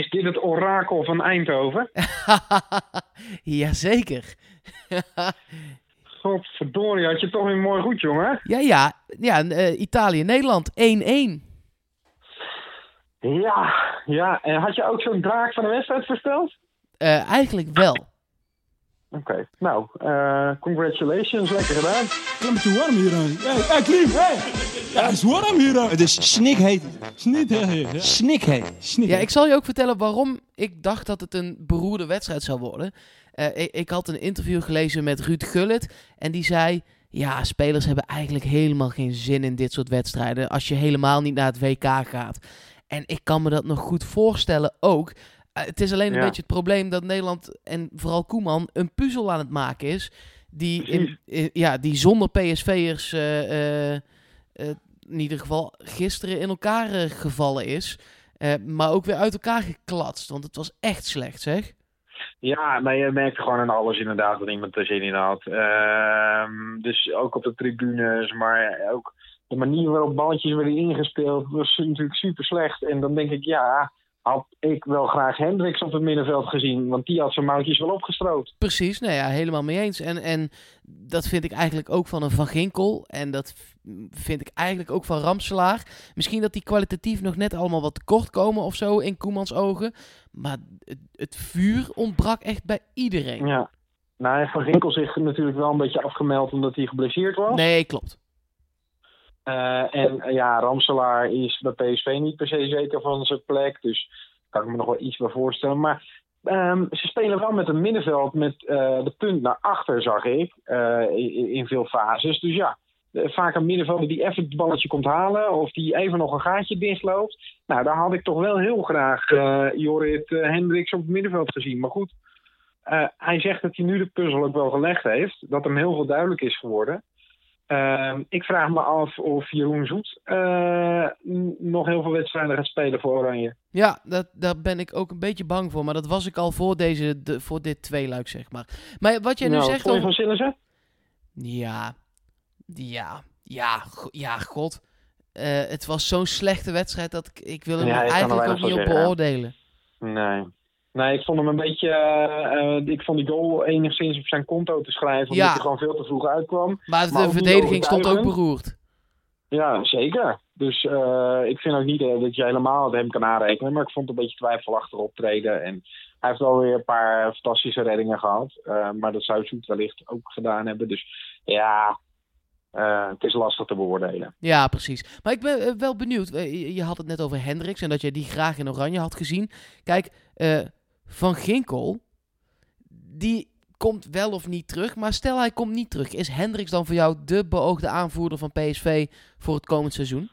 is dit het orakel van Eindhoven? Jazeker. Godverdorie, had je toch weer mooi goed, jongen. ja, ja. Ja, eh, Italië-Nederland 1-1. Ja, ja. En had je ook zo'n draak van de wedstrijd voorspeld? Eh, eigenlijk wel. Oké, nou, eh, congratulations, lekker gedaan. Het is te warm hier. Hé, hey, Klim, hé! Ja, het is warm hier. Het is snikheet. Snikheet. Snik. Ja, ik zal je ook vertellen waarom ik dacht dat het een beroerde wedstrijd zou worden. Eh, ik, ik had een interview gelezen met Ruud Gullit. En die zei: Ja, spelers hebben eigenlijk helemaal geen zin in dit soort wedstrijden. Als je helemaal niet naar het WK gaat. En ik kan me dat nog goed voorstellen ook. Het is alleen een Ja. beetje het probleem dat Nederland en vooral Koeman een puzzel aan het maken is. Die, in, ja, die zonder PSV'ers eh, eh, eh, in ieder geval gisteren in elkaar gevallen is. Maar ook weer uit elkaar geklatst. Want het was echt slecht, zeg. Ja, maar je merkte gewoon aan alles inderdaad dat iemand er zin in had. Ehm, dus ook op de tribunes, maar ook de manier waarop balletjes werden ingespeeld was natuurlijk super slecht. En dan denk ik, ja, had ik wel graag Hendricks op het middenveld gezien, want die had zijn mouwtjes wel opgestroopt. Precies, nou ja, helemaal mee eens. En, en dat vind ik eigenlijk ook van een Van Ginkel. En dat vind ik eigenlijk ook van Ramselaar. Misschien dat die kwalitatief nog net allemaal wat tekort komen of zo in Koemans ogen. Maar het, het vuur ontbrak echt bij iedereen. Ja. Nou, Van Ginkel zich natuurlijk wel een beetje afgemeld omdat hij geblesseerd was. Nee, klopt. Eh, en eh, ja, Ramselaar is bij PSV niet per se zeker van zijn plek. Dus kan ik me nog wel iets bij voorstellen. Maar ehm, ze spelen wel met een middenveld met eh, de punt naar achter, zag ik. in, veel fases. Dus ja, vaak een middenvelder die even het balletje komt halen. Of die even nog een gaatje dichtloopt. Nou, daar had ik toch wel heel graag Jorrit Hendricks op het middenveld gezien. Maar goed, hij zegt dat hij nu de puzzel ook wel gelegd heeft. Dat hem heel veel duidelijk is geworden. Ehm, ik vraag me af of Jeroen Zoet eh, nog heel veel wedstrijden gaat spelen voor Oranje. Ja, dat, daar ben ik ook een beetje bang voor. Maar dat was ik al voor, deze, de, voor dit tweeluik, zeg maar. Maar wat jij nu nou, zegt vond je over... van Sillissen? Ja, ja, ja, ja, god. Eh, het was zo'n slechte wedstrijd dat ik, ik wil hem Ja, eigenlijk ook niet op beoordelen. Nee. Nee, ik vond hem een beetje. eh, eh, ik vond die goal enigszins op zijn konto te schrijven. Omdat Ja. hij gewoon veel te vroeg uitkwam. Maar de Maar verdediging stond ook beroerd. Ja, zeker. Dus eh, ik vind ook niet dat je helemaal het hem kan aanrekenen. Maar ik vond het een beetje twijfelachtig optreden. En hij heeft wel weer een paar fantastische reddingen gehad. Eh, maar dat zou Zoet wellicht ook gedaan hebben. Dus ja, het is lastig te beoordelen. Ja, precies. Maar ik ben wel benieuwd. Je- je had het net over Hendricks en dat jij die graag in oranje had gezien. Kijk, eh, Van Ginkel, die komt wel of niet terug. Maar stel hij komt niet terug. Is Hendricks dan voor jou de beoogde aanvoerder van PSV voor het komend seizoen?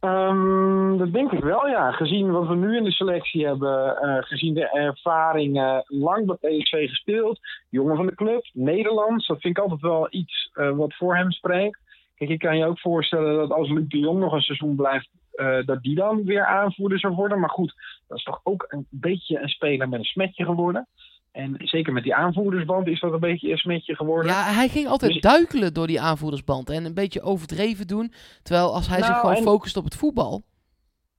Ehm, dat denk ik wel, ja. Gezien wat we nu in de selectie hebben, eh, gezien de ervaring lang bij PSV gespeeld, jongen van de club, Nederlands, dat vind ik altijd wel iets eh, wat voor hem spreekt. Kijk, je kan je ook voorstellen dat als Luc de Jong nog een seizoen blijft, eh, dat die dan weer aanvoerder zou worden. Maar goed, dat is toch ook een beetje een speler met een smetje geworden. En zeker met die aanvoerdersband is dat een beetje een smetje geworden. Ja, hij ging altijd Dus- duikelen door die aanvoerdersband en een beetje overdreven doen. Terwijl als hij zich Nou, gewoon en- focust op het voetbal.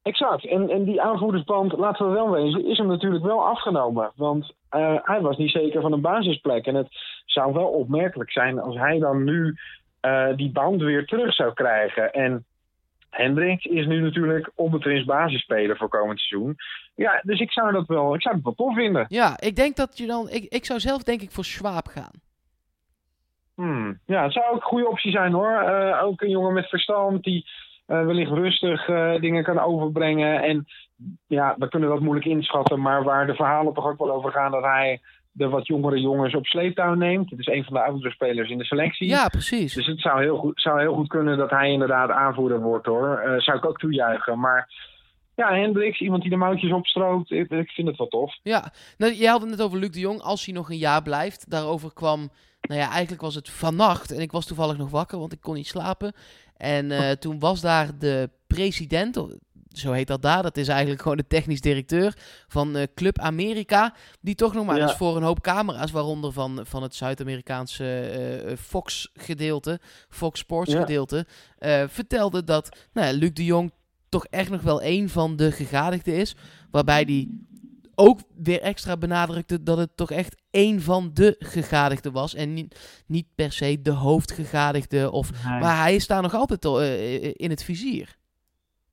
Exact. En, en die aanvoerdersband, laten we wel wezen, is hem natuurlijk wel afgenomen. Want eh, hij was niet zeker van een basisplek. En het zou wel opmerkelijk zijn als hij dan nu eh, die band weer terug zou krijgen. En Hendricks is nu natuurlijk onbetwist basisspeler voor komend seizoen. Ja, dus ik zou dat wel, ik zou het wel tof vinden. Ja, ik denk dat je dan. Ik, ik zou zelf denk ik voor Schwab gaan. Hmm. Ja, het zou ook een goede optie zijn hoor. Eh, ook een jongen met verstand die eh, wellicht rustig eh, dingen kan overbrengen. En ja, we kunnen dat moeilijk inschatten, maar waar de verhalen toch ook wel over gaan dat hij de wat jongere jongens op sleeptouw neemt. Het is een van de oudere spelers in de selectie. Ja, precies. Dus het zou heel, goed, zou heel goed kunnen dat hij inderdaad aanvoerder wordt hoor. Eh, zou ik ook toejuichen. Maar ja, Hendricks, iemand die de mouwtjes opstroopt, ik, ik vind het wel tof. Ja, nou, je had het net over Luc de Jong. Als hij nog een jaar blijft. Daarover kwam. Nou ja, eigenlijk was het vannacht. En ik was toevallig nog wakker, want ik kon niet slapen. En eh, toen was daar de president. Zo heet dat daar. Dat is eigenlijk gewoon de technisch directeur van eh, Club Amerika. Die toch nog maar Ja. eens voor een hoop camera's, waaronder van, van het Zuid-Amerikaanse eh, eh, Fox-gedeelte, Fox Sports Ja. gedeelte, eh, vertelde dat nou Luc de Jong toch echt nog wel een van de gegadigden is. Waarbij die ook weer extra benadrukte dat het toch echt één van de gegadigden was. En niet, niet per se de hoofdgegadigde. Of, Nee. Maar hij is daar nog altijd eh, in het vizier.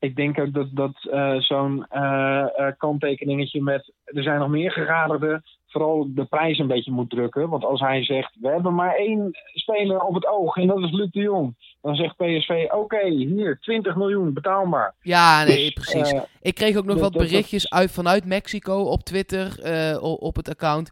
Ik denk ook dat, dat eh, zo'n eh, eh, kanttekeningetje met er zijn nog meer gegadigden, vooral de prijs een beetje moet drukken. Want als hij zegt, we hebben maar één speler op het oog en dat is Luc de Jong. Dan zegt PSV, oké, hier, 20 miljoen, betaal maar. Ja, nee, Dus, precies. Ik kreeg ook nog dat- wat dat- dat- berichtjes uit, vanuit Mexico op Twitter, op het account,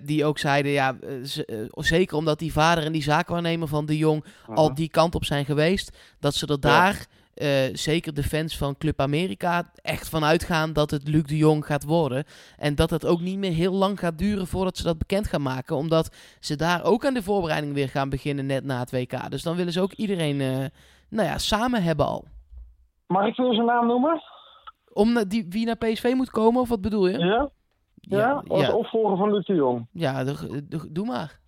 die ook zeiden, ja, ze- zeker omdat die vader en die zaakwaarnemer van de Jong al die kant op zijn geweest, dat ze er daar, eh, zeker de fans van Club Amerika, echt van uitgaan dat het Luc de Jong gaat worden. En dat het ook niet meer heel lang gaat duren voordat ze dat bekend gaan maken, omdat ze daar ook aan de voorbereiding weer gaan beginnen net na het WK. Dus dan willen ze ook iedereen, eh, nou ja, samen hebben al. Mag ik veel zijn naam noemen? Om na- die, wie naar PSV moet komen, of wat bedoel je? Ja? Ja? Als ja, opvolger van Luc de Jong. ja doe, maar.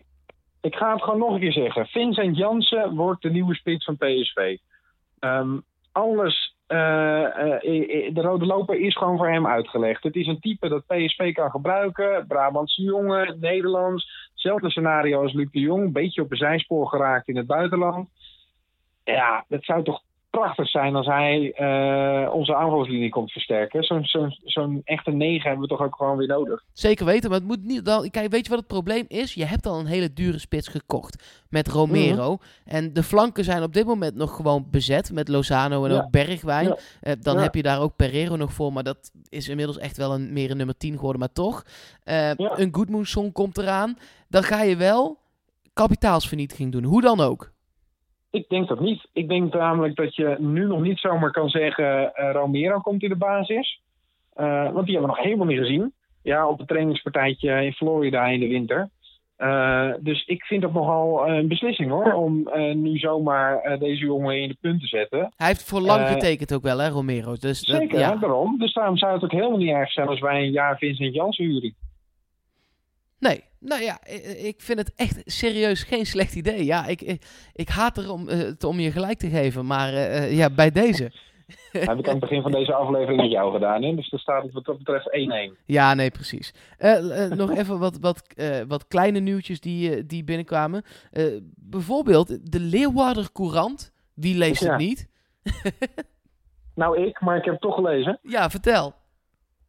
Ik ga het gewoon nog een keer zeggen. Vincent Jansen wordt de nieuwe spits van PSV. Ehm, alles, eh, eh, de rode loper is gewoon voor hem uitgelegd. Het is een type dat PSV kan gebruiken. Brabantse jongen, Nederlands. Hetzelfde scenario als Luc de Jong. Beetje op een zijspoor geraakt in het buitenland. Ja, het zou toch prachtig zijn als hij eh, onze aanvalslinie komt versterken. Zo'n zo'n echte negen hebben we toch ook gewoon weer nodig. Zeker weten, maar het moet niet dan. Kijk, weet je wat het probleem is? Je hebt al een hele dure spits gekocht met Romero. En de flanken zijn op dit moment nog gewoon bezet met Lozano en Ja. ook Bergwijn. Ja. Eh, dan Ja. heb je daar ook Pereiro nog voor, maar dat is inmiddels echt wel een, meer een nummer 10 geworden. Maar toch, Ja. een Goodmoonson komt eraan. Dan ga je wel kapitaalsvernietiging doen, hoe dan ook. Ik denk dat niet. Ik denk namelijk dat je nu nog niet zomaar kan zeggen: eh, Romero komt in de basis. Eh, want die hebben we nog helemaal niet gezien. Ja, op een trainingspartijtje in Florida in de winter. Eh, dus ik vind dat nogal een beslissing hoor. Om nu zomaar deze jongen in de punt te zetten. Hij heeft voor lang getekend ook wel, hè, Romero. Dus dat- Zeker, ja. daarom. Dus daarom zou het ook helemaal niet erg zijn als wij een jaar Vincent Janssen huren. Nee, nou ja, ik vind het echt serieus geen slecht idee. Ja, ik, ik, ik haat er om, eh, het om je gelijk te geven, maar eh, eh, ja, bij deze. Heb ik aan het begin van deze aflevering met jou gedaan. Hè? Dus dan staat het wat dat betreft 1-1. Ja, nee, precies. Nog even wat, wat, wat kleine nieuwtjes die, die binnenkwamen. Bijvoorbeeld de Leeuwarder Courant. Wie leest Ja. het niet? Nou, ik, maar ik heb het toch gelezen. Ja, vertel.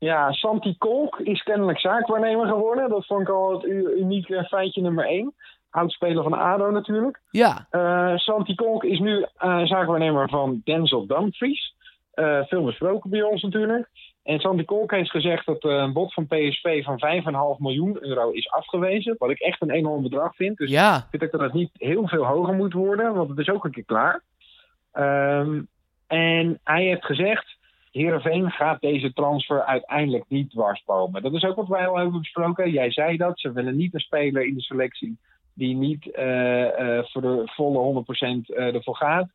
Ja, Santi Kolk is kennelijk zaakwaarnemer geworden. Dat vond ik al het unieke feitje nummer 1. Oudspeler van ADO natuurlijk. Ja, Eh Santi Kolk is nu eh, zaakwaarnemer van Denzel Dumfries. Eh, veel besproken bij ons natuurlijk. En Santi Kolk heeft gezegd dat een bod van PSV van 5,5 miljoen euro is afgewezen. Wat ik echt een enorm bedrag vind. Dus ja. ik vind ook dat het niet heel veel hoger moet worden, want het is ook een keer klaar. Ehm, en hij heeft gezegd, Heerenveen gaat deze transfer uiteindelijk niet dwarsbomen. Dat is ook wat wij al hebben besproken. Jij zei dat, ze willen niet een speler in de selectie die niet eh, eh, voor de volle 100% eh, ervoor gaat.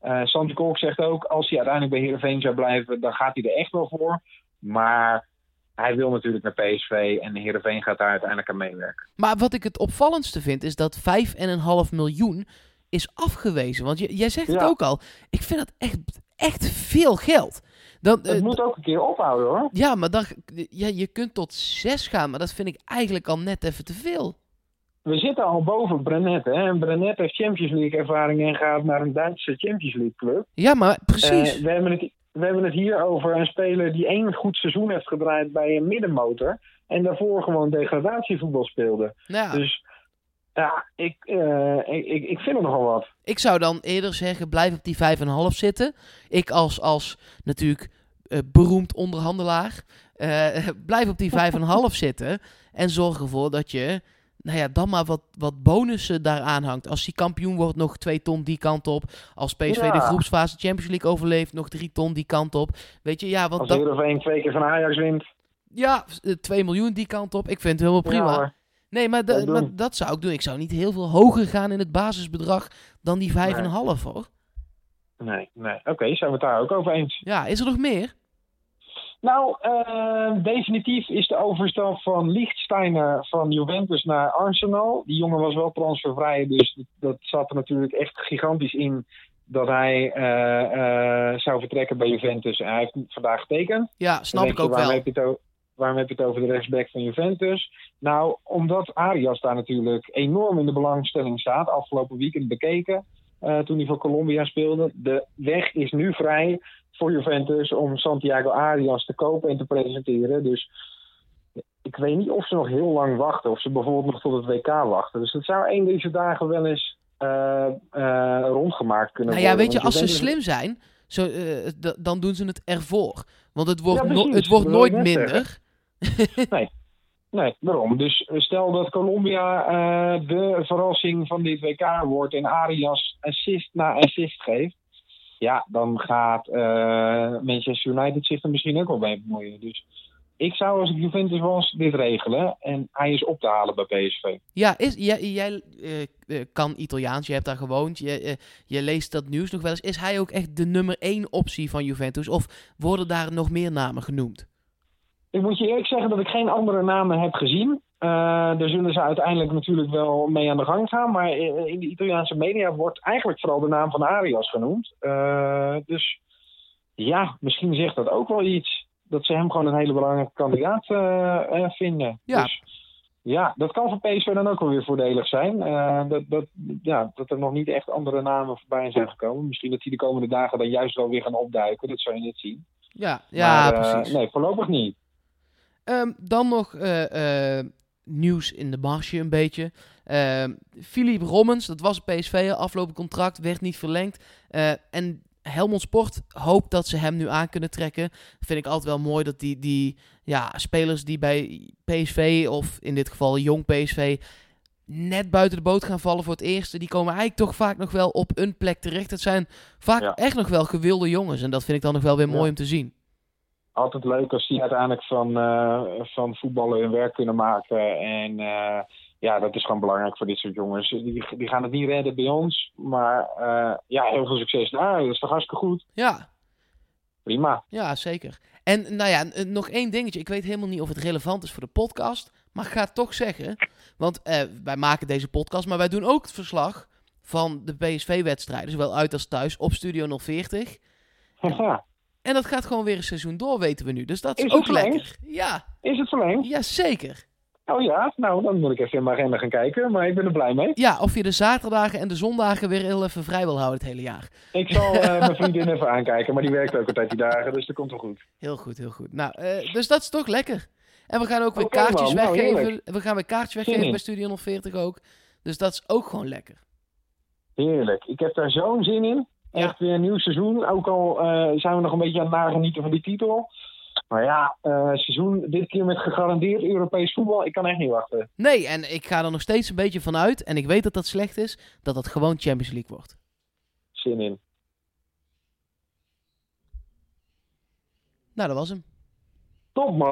Eh Santi Kolk zegt ook, als hij uiteindelijk bij Heerenveen zou blijven, dan gaat hij er echt wel voor. Maar hij wil natuurlijk naar PSV en Heerenveen gaat daar uiteindelijk aan meewerken. Maar wat ik het opvallendste vind, is dat 5,5 miljoen is afgewezen. Want jij zegt het Ja. ook al. Ik vind dat echt, echt veel geld. Dan, Het eh, moet ook een keer ophouden hoor. Ja, maar dan, ja, je kunt tot 6 gaan, maar dat vind ik eigenlijk al net even te veel. We zitten al boven Brenet. Hè? En Brenet heeft Champions League ervaring en gaat naar een Duitse Champions League club. Ja, maar precies. Eh, we, hebben het, we hebben het hier over een speler die één goed seizoen heeft gedraaid bij een middenmotor. En daarvoor gewoon degradatievoetbal speelde. ja, Dus ja, ik, eh, ik, ik, ik vind er nogal wat. ik zou dan eerder zeggen, blijf op die 5,5 zitten. Ik als, als natuurlijk eh, beroemd onderhandelaar, eh, blijf op die 5,5 zitten. En zorg ervoor dat je, nou ja, dan maar wat, wat bonussen daaraan hangt. Als hij kampioen wordt, nog 2 ton die kant op. Als PSV Ja. de groepsfase Champions League overleeft, nog 3 ton die kant op. Weet je, ja, want Als dat, Heerenveen twee keer van Ajax wint. ja, eh, 2 miljoen die kant op. Ik vind het helemaal prima. Ja. Nee, maar, da- Dat doen. maar dat zou ik doen. Ik zou niet heel veel hoger gaan in het basisbedrag dan die 5,5 hoor. nee, nee. Oké, zijn we het daar ook over eens. Ja, is er nog meer? Nou, eh, definitief is de overstap van Lichtsteiner van Juventus naar Arsenal. Die jongen was wel transfervrij, dus dat, zat er natuurlijk echt gigantisch in dat hij eh, eh, zou vertrekken bij Juventus. En hij heeft vandaag getekend. Ja, snap ik ook wel. Heb je het waarom heb je het over de rechtsback van Juventus? Nou, omdat Arias daar natuurlijk enorm in de belangstelling staat. Afgelopen weekend bekeken. eh, toen hij voor Colombia speelde. De weg is nu vrij voor Juventus om Santiago Arias te kopen en te presenteren. Dus ik weet niet of ze nog heel lang wachten. Of ze bijvoorbeeld nog tot het WK wachten. Dus het zou één deze dagen wel eens eh, eh, rondgemaakt kunnen Nou ja, worden. weet je, als ze slim zijn, zo, dan doen ze het ervoor. Want het wordt, Ja, no- precies. het wordt nooit minder. Nee, waarom? Dus stel dat Colombia eh, de verrassing van dit WK wordt en Arias assist na assist geeft. Ja, dan gaat eh, Manchester United zich er misschien ook wel bij bemoeien. Dus ik zou als ik Juventus was dit regelen. En hij is op te halen bij PSV. Ja, is, jij, eh, eh, kan Italiaans, je hebt daar gewoond, je, eh, je leest dat nieuws nog wel eens. Is hij ook echt de nummer één optie van Juventus? Of worden daar nog meer namen genoemd? Ik moet je eerlijk zeggen dat ik geen andere namen heb gezien. Eh, daar zullen ze uiteindelijk natuurlijk wel mee aan de gang gaan. Maar i- in de Italiaanse media wordt eigenlijk vooral de naam van Arias genoemd. Eh, dus ja, misschien zegt dat ook wel iets. Dat ze hem gewoon een hele belangrijke kandidaat eh, eh, vinden. Ja. Dus, ja, dat kan voor PSV dan ook wel weer voordelig zijn. Eh, dat, dat, ja, dat er nog niet echt andere namen voorbij zijn gekomen. Misschien dat die de komende dagen dan juist wel weer gaan opduiken. Dat zou je net zien. Ja, ja Maar, eh, precies. nee, voorlopig niet. Ehm, dan nog eh, eh, nieuws in de marge een beetje. Ehm Philippe Rommens, dat was PSV, afgelopen contract, werd niet verlengd. Eh, en Helmond Sport hoopt dat ze hem nu aan kunnen trekken. Vind ik altijd wel mooi dat die, die ja, spelers die bij PSV, of in dit geval jong PSV, net buiten de boot gaan vallen voor het eerste, die komen eigenlijk toch vaak nog wel op een plek terecht. Het zijn vaak Ja. echt nog wel gewilde jongens. En dat vind ik dan nog wel weer Ja. mooi om te zien. Altijd leuk als die uiteindelijk van, eh, van voetballen hun werk kunnen maken. En eh, ja, dat is gewoon belangrijk voor dit soort jongens. Die, die gaan het niet redden bij ons. Maar eh, ja, heel veel succes daar. Dat is toch hartstikke goed. Ja, Prima. Ja, zeker. En nou ja, nog één dingetje. Ik weet helemaal niet of het relevant is voor de podcast. Maar ik ga het toch zeggen. Want eh, wij maken deze podcast, maar wij doen ook het verslag van de PSV-wedstrijden. Zowel uit als thuis op Studio 040. Ja. En dat gaat gewoon weer een seizoen door, weten we nu. Dus dat is, ook lekker. Ja, Is het verlengd? ja, zeker. Oh ja, nou dan moet ik even in mijn agenda gaan kijken. Maar ik ben er blij mee. Ja, of je de zaterdagen en de zondagen weer heel even vrij wil houden het hele jaar. Ik zal eh, mijn vriendin even aankijken. Maar die werkt ook altijd die dagen. Dus dat komt wel goed. Heel goed, heel goed. Nou, eh, dus dat is toch lekker. En we gaan ook weer Oké, kaartjes man. Nou, weggeven. we gaan weer kaartjes weggeven bij Studio 040 ook. Dus dat is ook gewoon lekker. Heerlijk. Ik heb daar zo'n zin in. Ja. Echt weer een nieuw seizoen. Ook al eh, zijn we nog een beetje aan het nagenieten van die titel. Maar ja, eh, seizoen dit keer met gegarandeerd Europees voetbal. Ik kan echt niet wachten. Nee, en ik ga er nog steeds een beetje van uit. En ik weet dat dat slecht is. Dat dat gewoon Champions League wordt. Zin in. Nou, dat was hem. Top man.